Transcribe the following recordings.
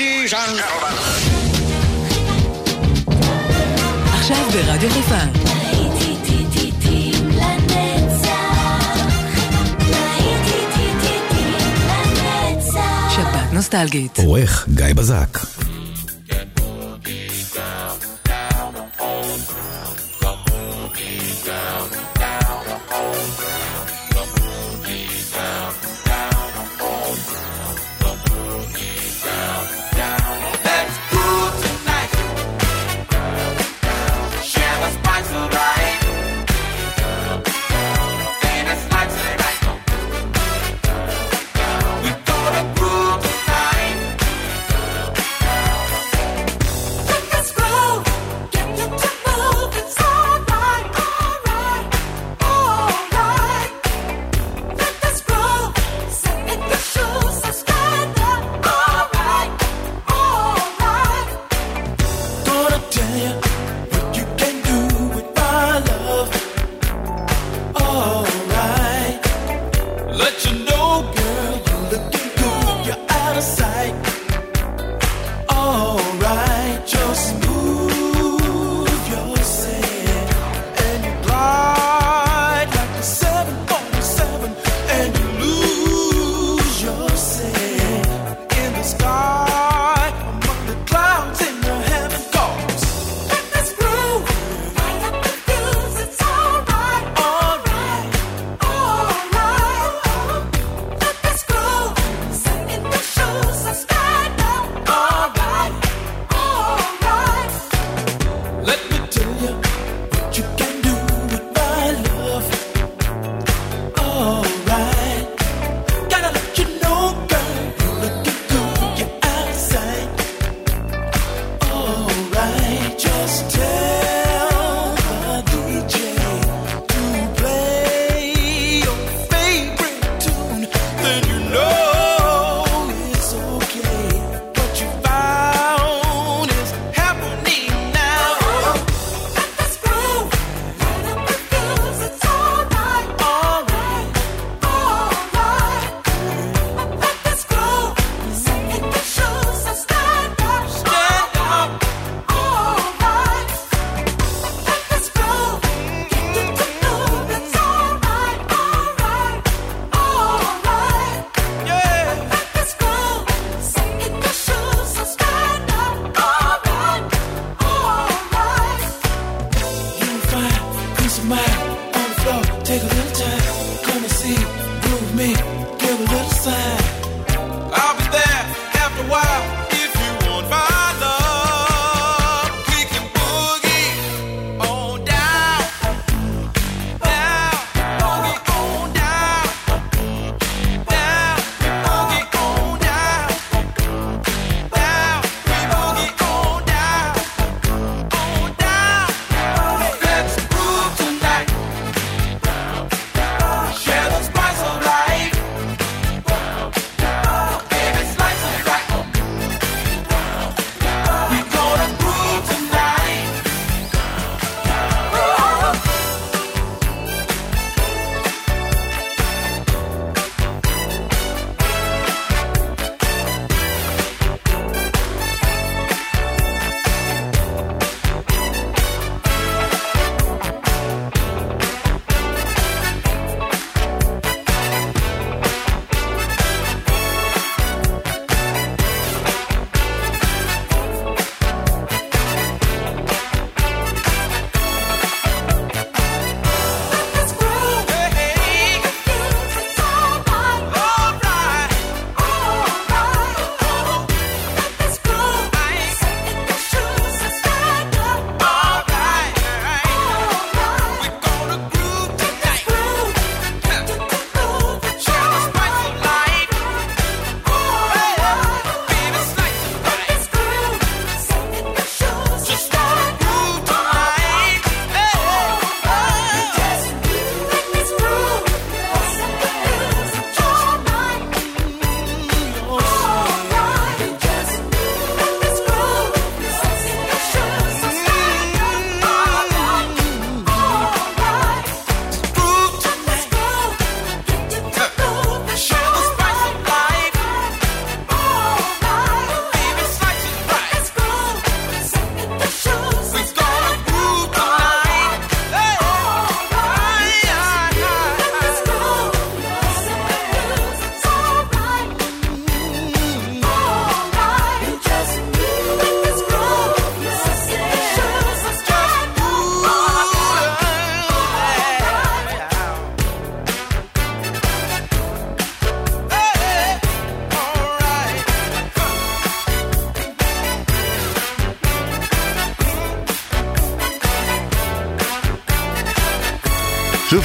Ladies and gentlemen. עכשיו ברדיו חיפה. נוסטלגית. עורך גיא בזק.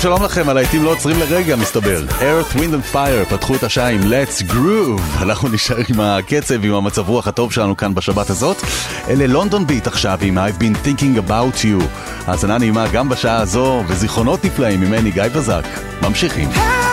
שלום לכם, הלהיטים לא עוצרים לרגע, מסתבר. Earth, Wind and Fire פתחו את השעה עם Let's Groove. אנחנו נשאר עם הקצב, עם המצב רוח הטוב שלנו כאן בשבת הזאת. אלה לונדון ביט עכשיו עם I've been thinking about you. האזנה נעימה גם בשעה הזו, וזיכרונות נפלאים ממני גיא בזק. ממשיכים. Hey!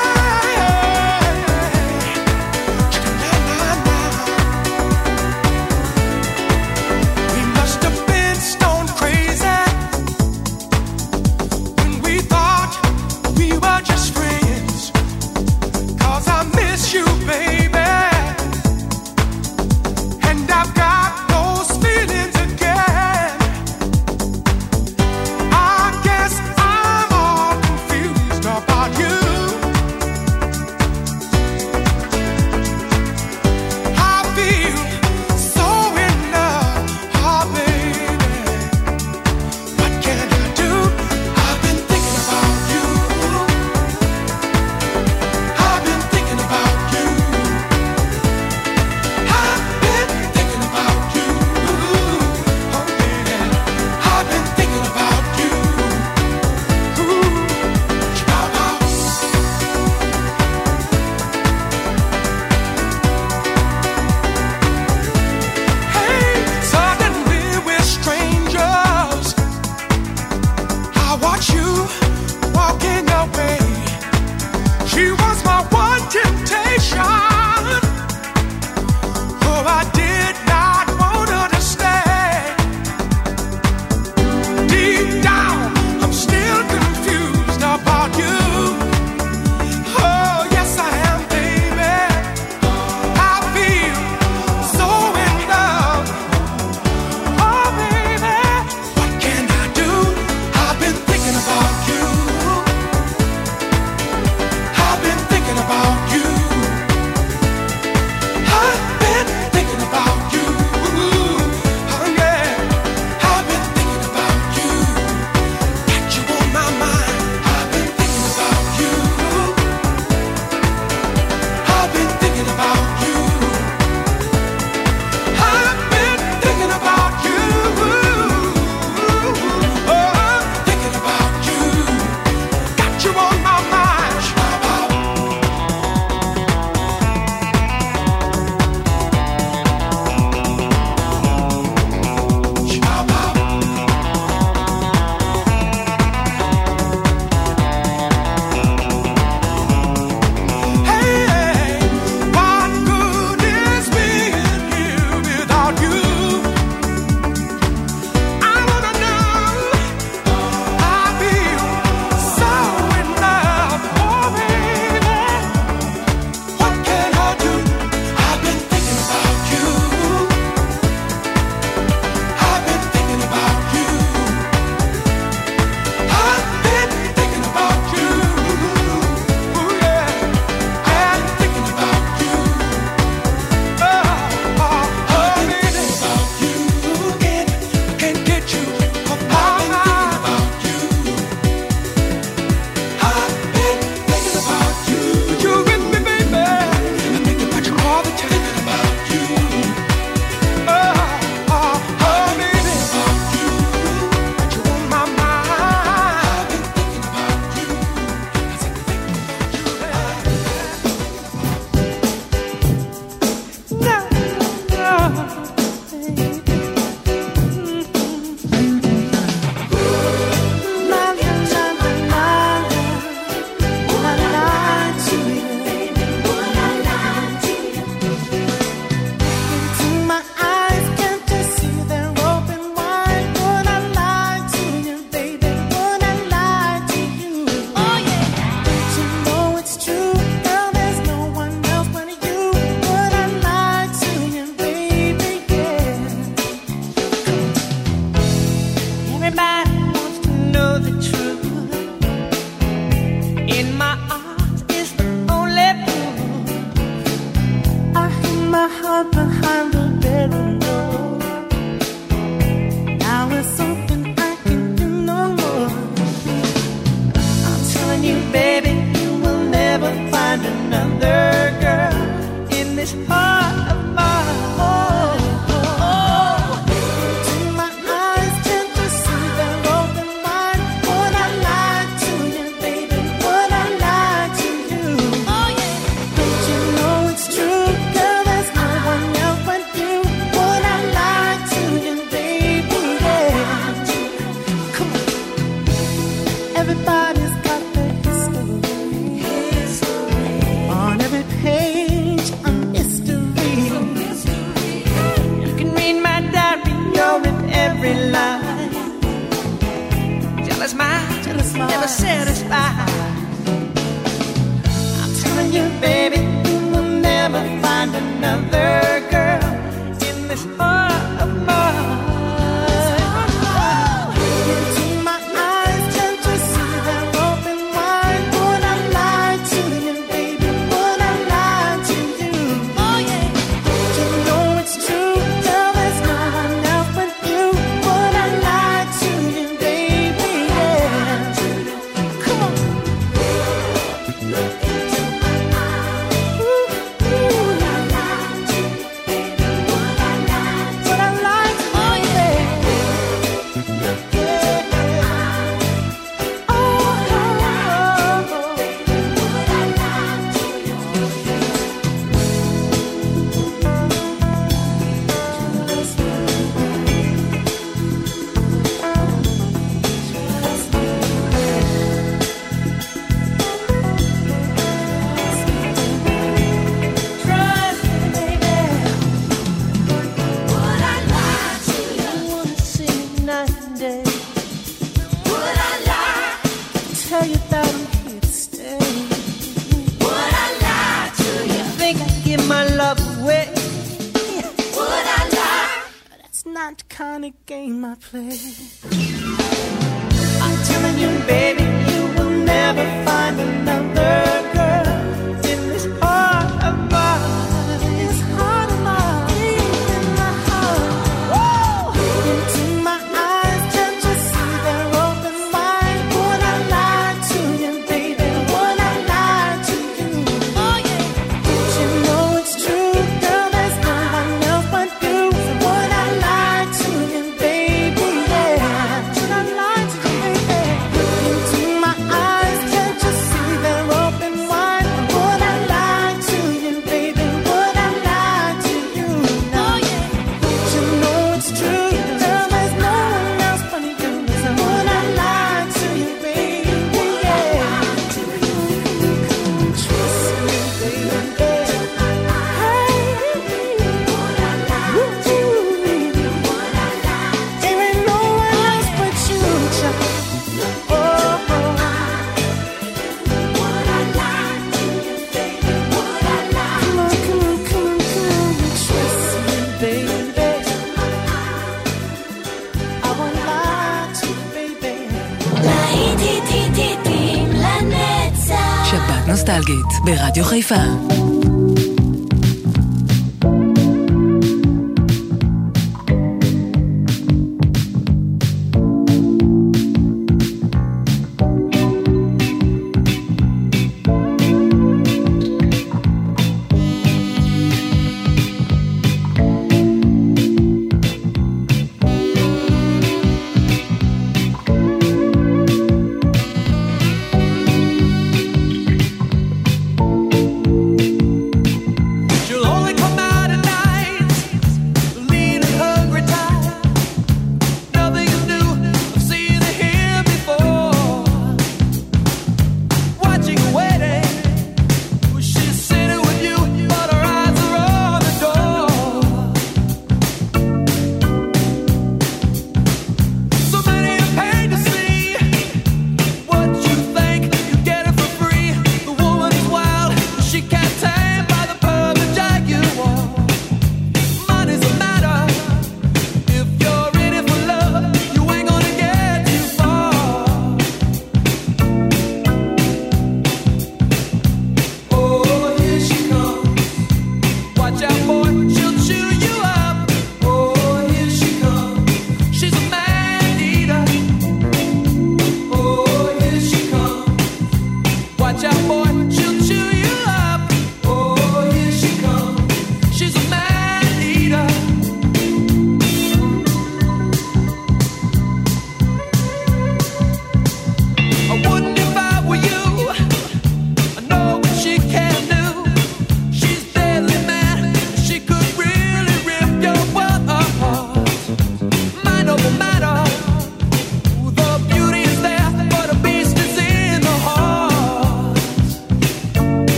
ברדיו חיפה.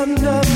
Sea under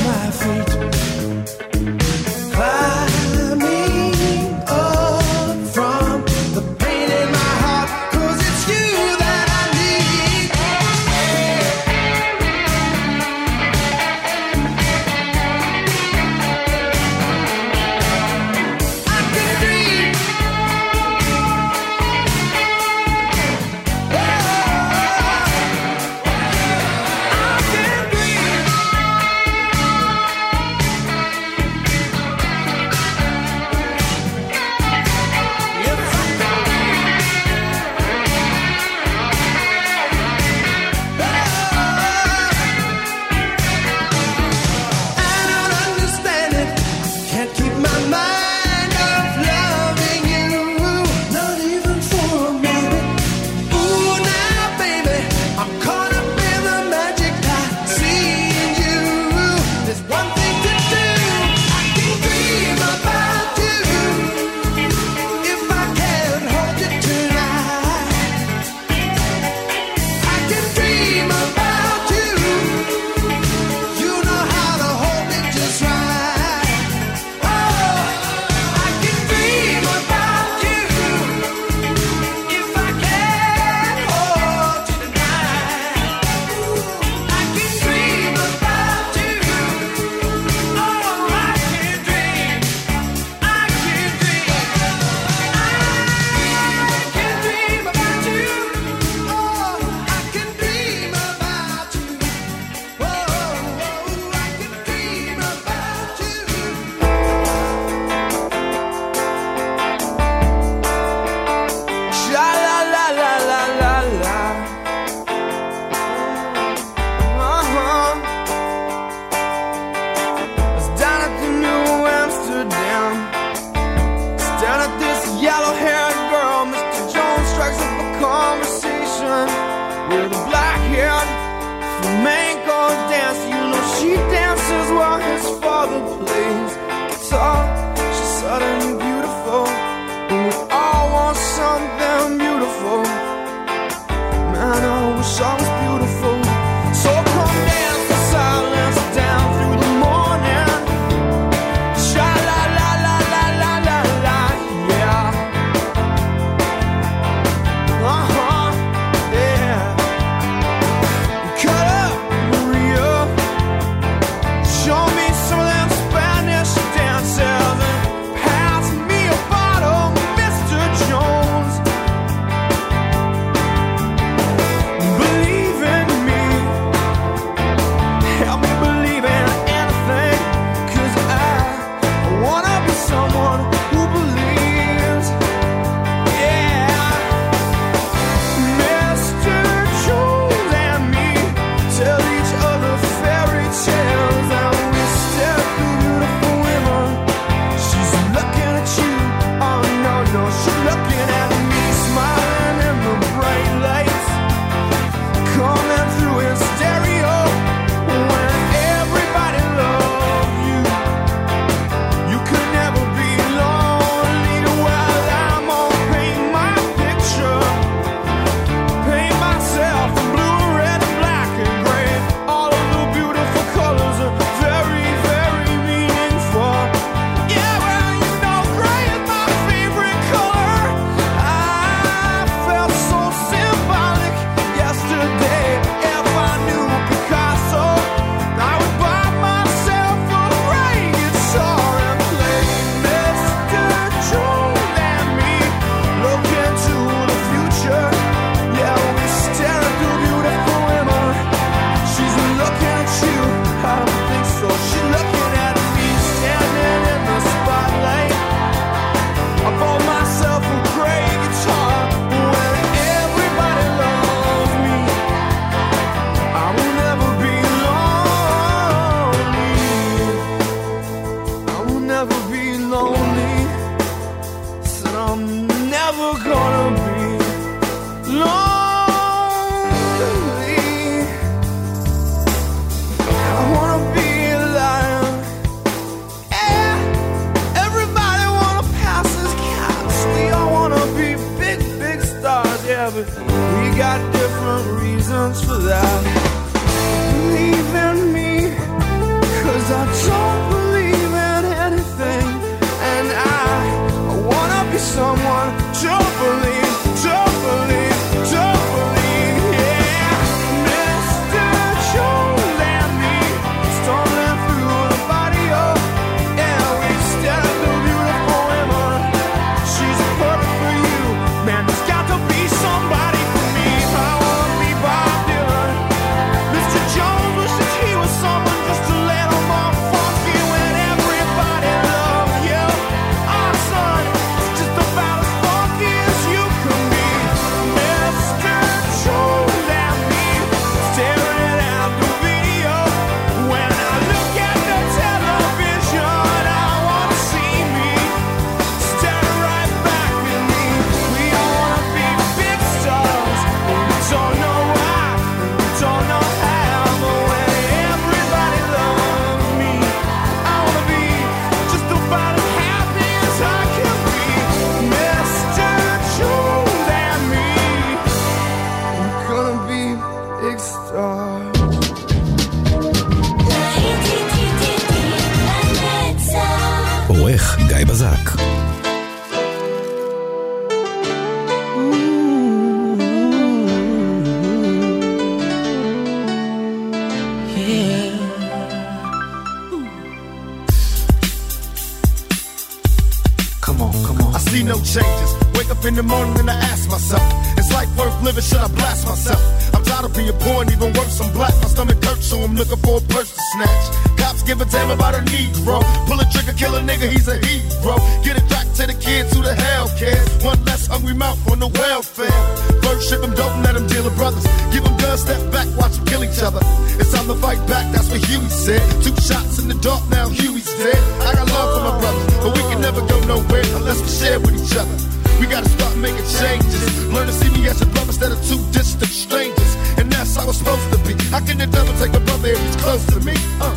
How can the devil take a brother if he's close to me? Uh.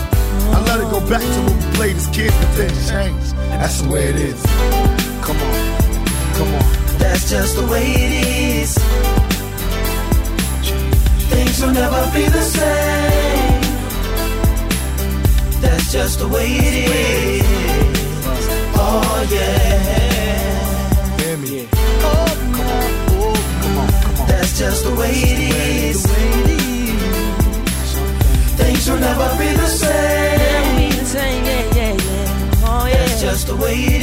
I let it go back to when we played as kids, but then changed. That's the way it is. Come on, come on. That's just the way it is. Things will never be the same. That's just the way it is. Oh yeah. Hear me? Oh, come on, oh, come on, come on. That's just the way it is. Things will never be the same. Oh, That's just the way it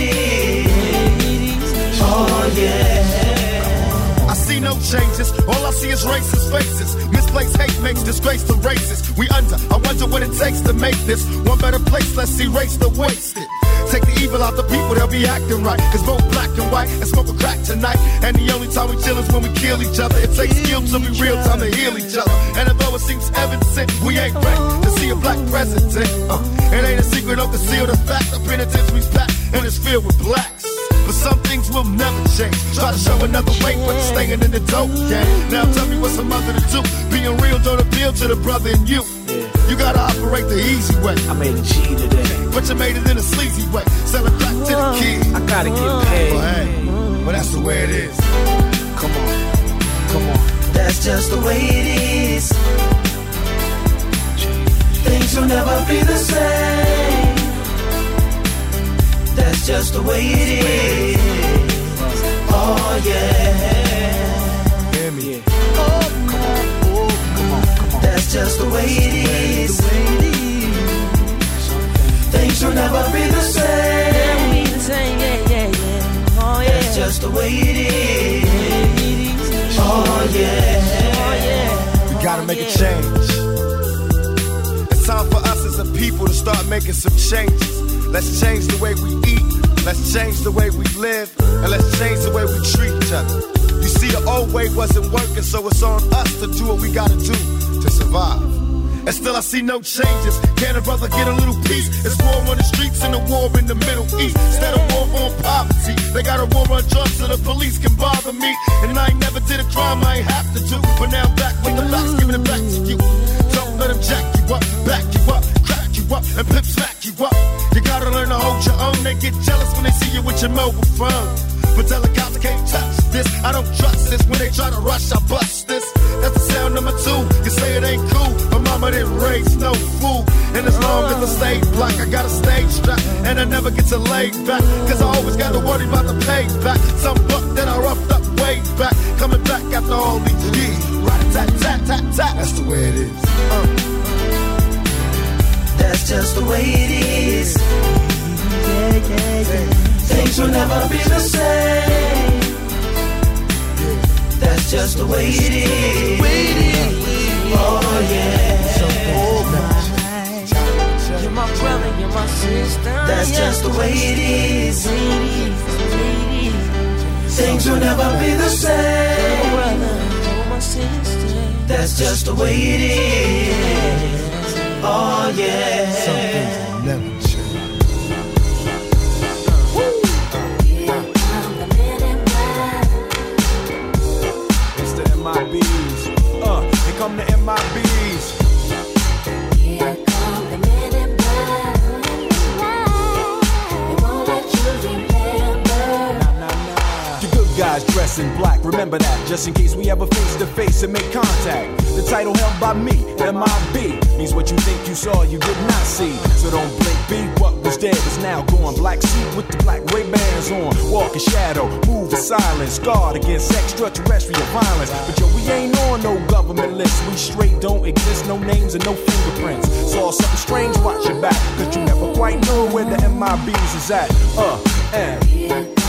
is. Oh yeah. I see no changes. All I see is racist faces. Misplaced hate makes disgrace to races. We under. I wonder what it takes to make this one better place. Let's erase the wasted. Take the evil out the people, they'll be acting right. Cause both black and white and smoke a crack tonight. And the only time we chill is when we kill each other. It takes skill to be real time to heal each other. And although it seems evident, we ain't ready to see a black president. Uh, it ain't a secret, don't conceal the fact. The penitentiary's packed and it's filled with blacks. But some things will never change. Try to show another way, but you're staying in the dope game. Now tell me what's a mother to do. Being real don't appeal to the brother in you. You gotta operate the easy way. I made a G today. But you made it in a sleazy way. Sell it back to the kid. I gotta get Well, paid. hey, well, that's the way it is. Come on, come on. That's just the way it is. Things will never be the same. That's just the way it is. Oh yeah. Hear me? Oh, that's just the way it is. Things will never be the same. That's just the way it is. Oh yeah. We gotta make a change. It's time for us as a people to start making some changes. Let's change the way we eat. Let's change the way we live. And let's change the way we treat each other. You see, the old way wasn't working, so it's on us to do what we gotta do to survive. And still I see no changes. Can a brother get a little peace? It's war on the streets and a war in the Middle East. Instead of war on poverty, they got a war on drugs so the police can bother me. And I ain't never did a crime I ain't have to do. But now back with the facts, giving it back to you. Don't let them jack you up, back you up, you up, and pimp smack you up. You gotta learn to hold your own. They get jealous when they see you with your mobile phone. But tell the cops I can't touch this. I don't trust this. When they try to rush, I bust this. That's the sound number two. You say it ain't cool. My mama didn't raise no fool. And as long as I stay black, I got a stage strap. And I never get to lay back. Cause I always gotta worry about the payback. Some buck that I roughed up way back. Coming back after all these years. Right, tat, tat, tat, tat. That's the way it is. Uh. That's just the way it is. Things will never be the same. That's just the way it is. Oh yeah. You're my brother, you're my sister. That's just the way it is. Things will never be the same. my brother, you're my sister. That's just the way it is. Oh yeah. Never saw, you did not see. So don't blink, be what was dead is now gone. Black suit with the black Ray Bans on. Walk in shadow, move in silence, guard against extraterrestrial violence. But yo, we ain't on no government list. We straight don't exist, no names and no fingerprints. Saw something strange, watch your back, cause you never quite know where the MIBs is at. Uh, and.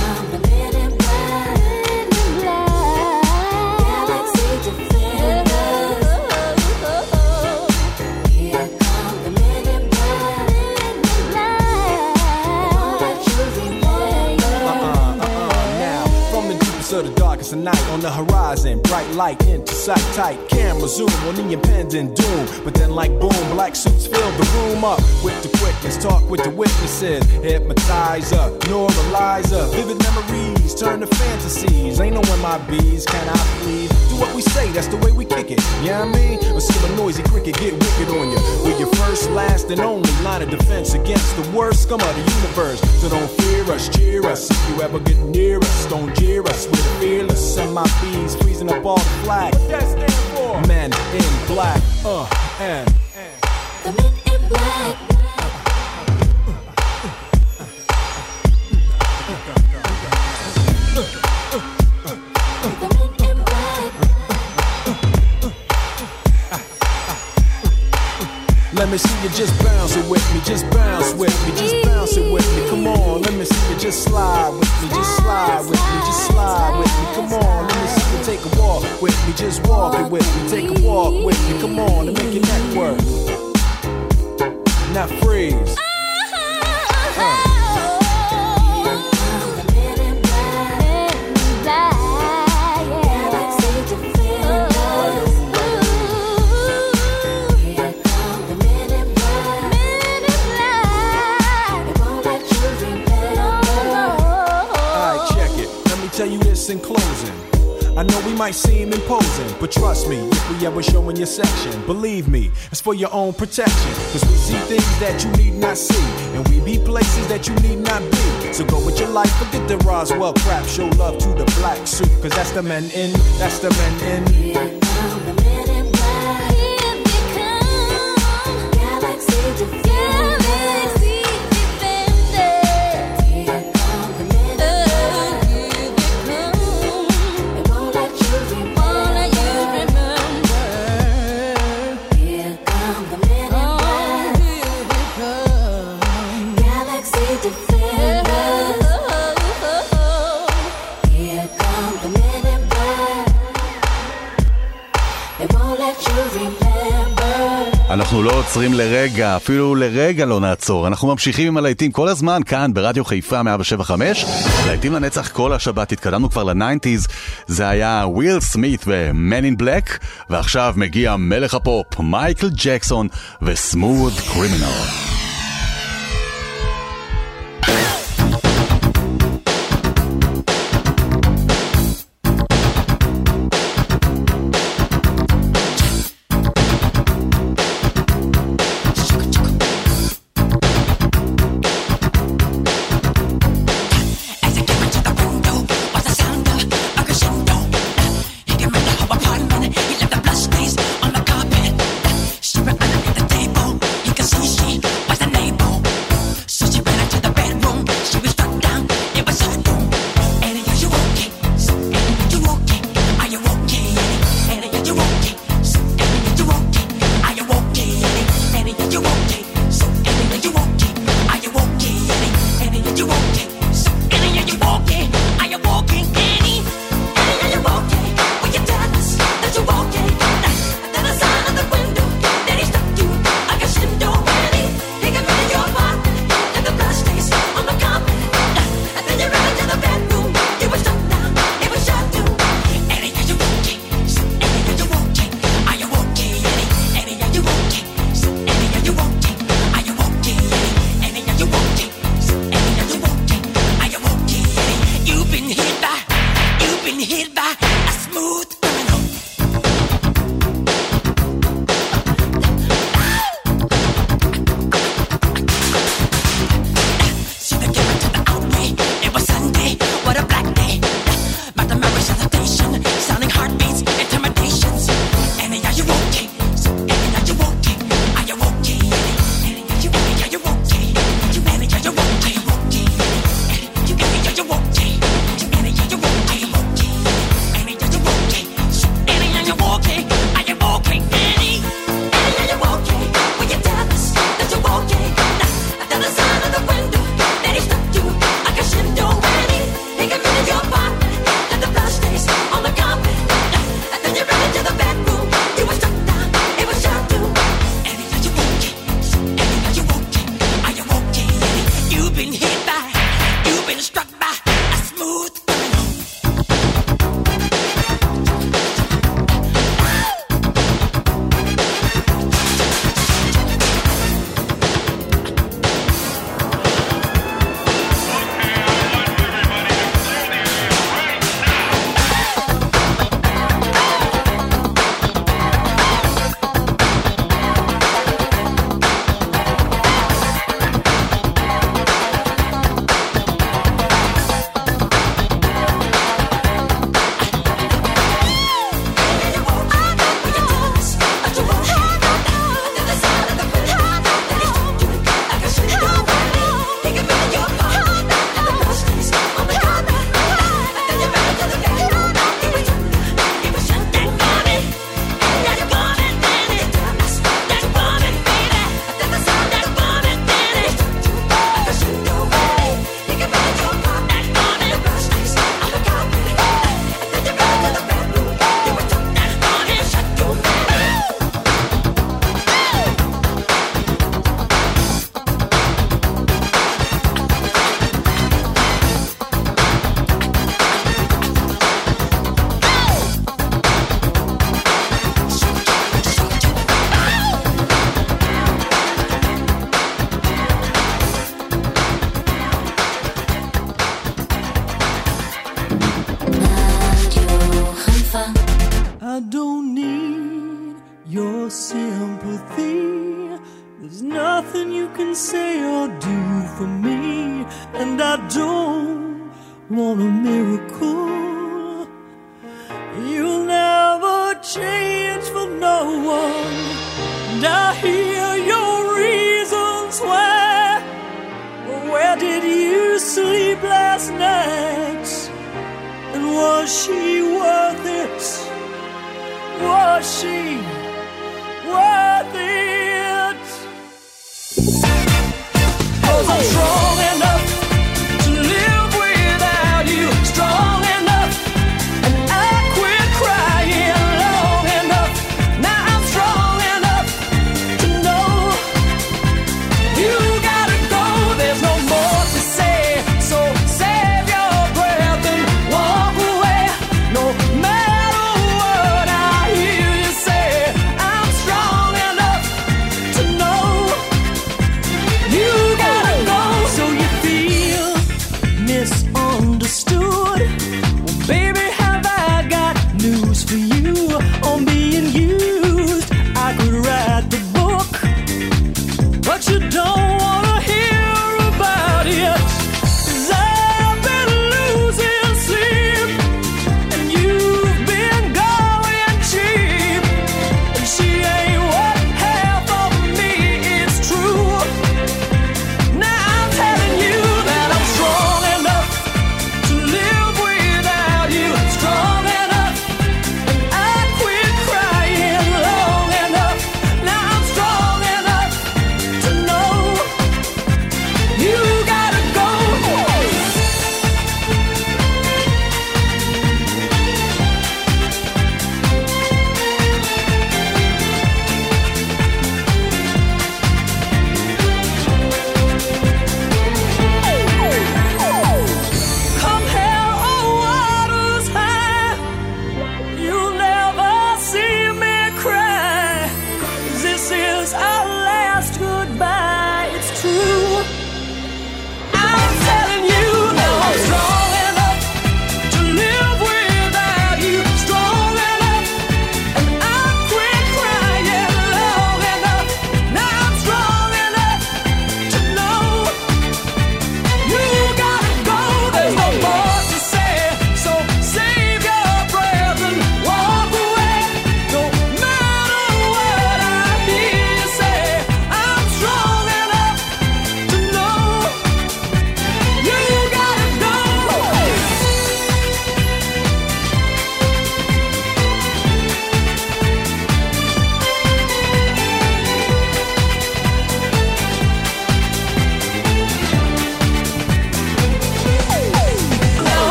Of on the horizon, bright light into sight tight. Camera zoom on the impending doom, but then like boom, black suits fill the room up with the quickness. Talk with the witnesses, hypnotizer, neuralizer, vivid memories turn to fantasies. Ain't no MIBs, can I please? Do what we say, that's the way we kick it. Yeah, I mean, or see a noisy cricket get wicked on you. We're your first, last, and only line of defense against the worst scum of the universe. So don't fear us, cheer us. If you ever get near us, don't jeer us. We're fearless. MIBs freezing up all the flag. What that stand for? Men in black. Uh, and. Let me see you just bounce it with me, just bounce with me, just bounce it with me. Come on, let me see you just slide with me, just slide with me, just slide with me. Come on, let me see you take a walk with me, just walk it with me, take a walk with me. Come on, and make your neck work. Now freeze. This in closing. I know we might seem imposing, but trust me, if we ever show in your section, believe me, it's for your own protection. Cause we see things that you need not see, and we be places that you need not be. So go with your life, forget the Roswell crap, show love to the black suit, cause that's the men in, that's the men in. אנחנו לא עוצרים לרגע, אפילו לרגע לא נעצור. אנחנו ממשיכים עם הלהיטים כל הזמן, כאן ברדיו חיפה 175. להיטים לנצח כל השבת, התקדמנו כבר לניינטיז. זה היה וויל סמית ו-Man in Black, ועכשיו מגיע מלך הפופ, מייקל ג'קסון ו-Smooth Criminal.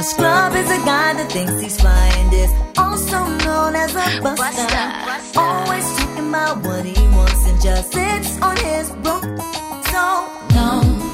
A scrub is a guy that thinks he's fine and is also known as a buster. buster, buster. Always talking about what he wants and just sits on his broom. So, no.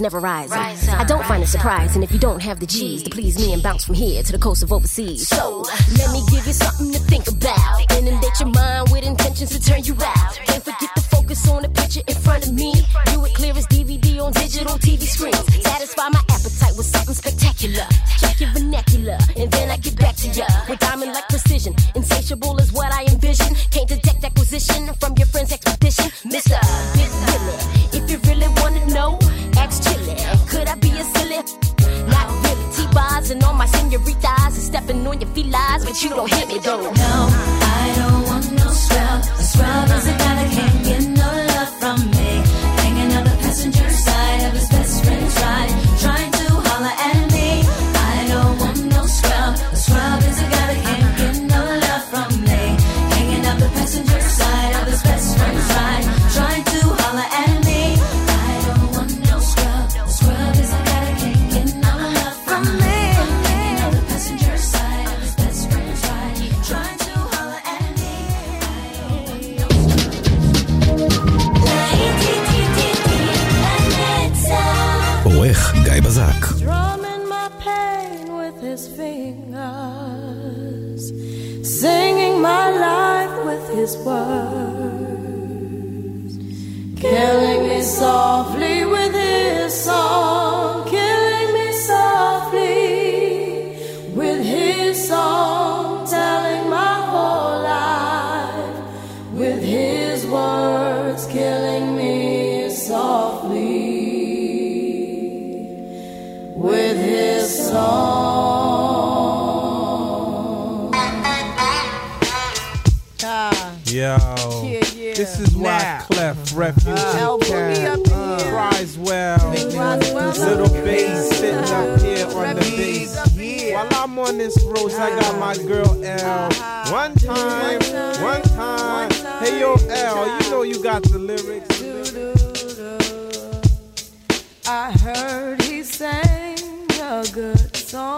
never rise. I don't find it surprising if you don't have the G's to please me and bounce from here to the coast of overseas. So let me give you something to think about. Inundate your mind with intentions to turn you out. Can't forget to focus on the picture in front of me. View it clear as DVD on digital TV screens. Satisfy my Guy Drumming my pain with his fingers, singing my life with his words, killing me soft. refuge. Uh, Cap, uh, Criswell, little bass sitting up here on the bass. While I'm on this road, I got my ah. girl L. Ah. One time, one time. Hey yo L, you know you got the lyrics. I heard he sang a good song.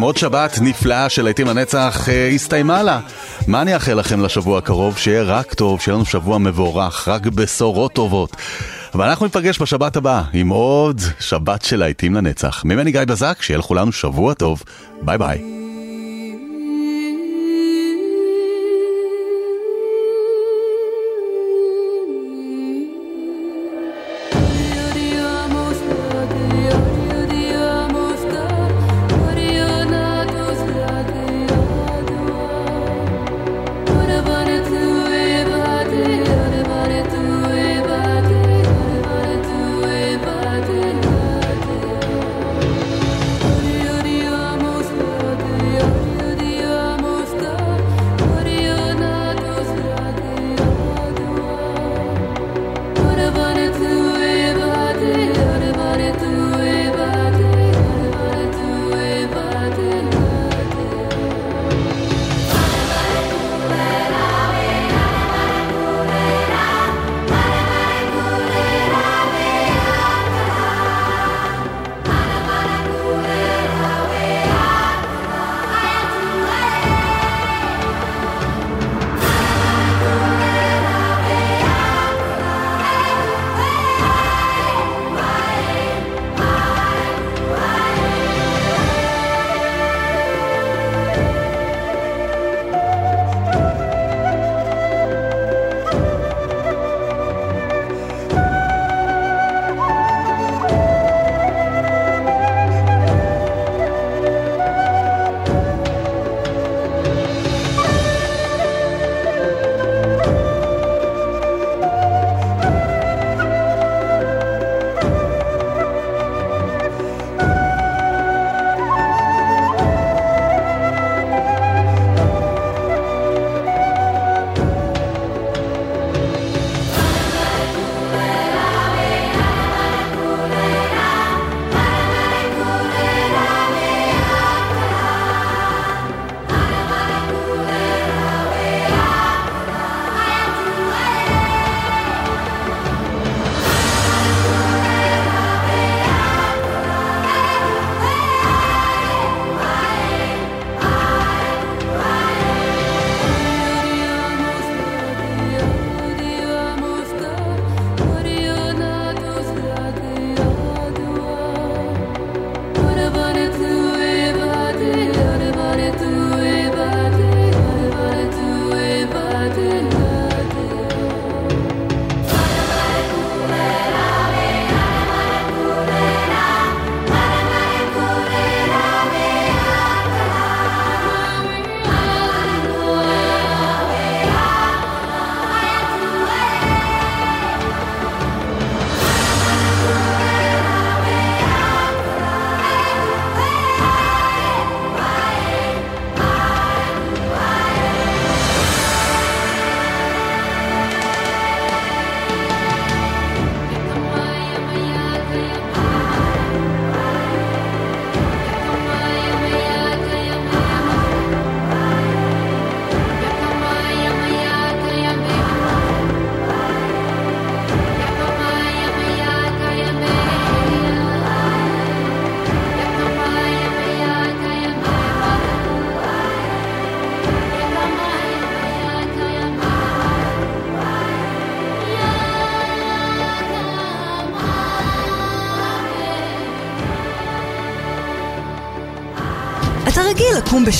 חברים, עוד שבת נפלאה של להיטים לנצח אה, הסתיימה לה. מה אני אאחל לכם לשבוע הקרוב? שיהיה רק טוב, שיהיה לנו שבוע מבורך, רק בשורות טובות. ואנחנו נפגש ניפגש בשבת הבאה עם עוד שבת של להיטים לנצח. ממני גיא בזק, שיהיה לכולנו שבוע טוב. ביי ביי.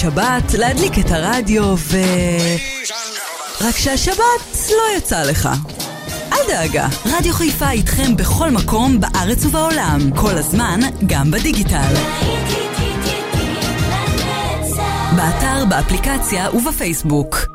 בשבת, להדליק את הרדיו ו... רק שהשבת לא יצא לך. אל דאגה, רדיו חיפה איתכם בכל מקום בארץ ובעולם, כל הזמן, גם בדיגיטל. באתר, באפליקציה ובפייסבוק.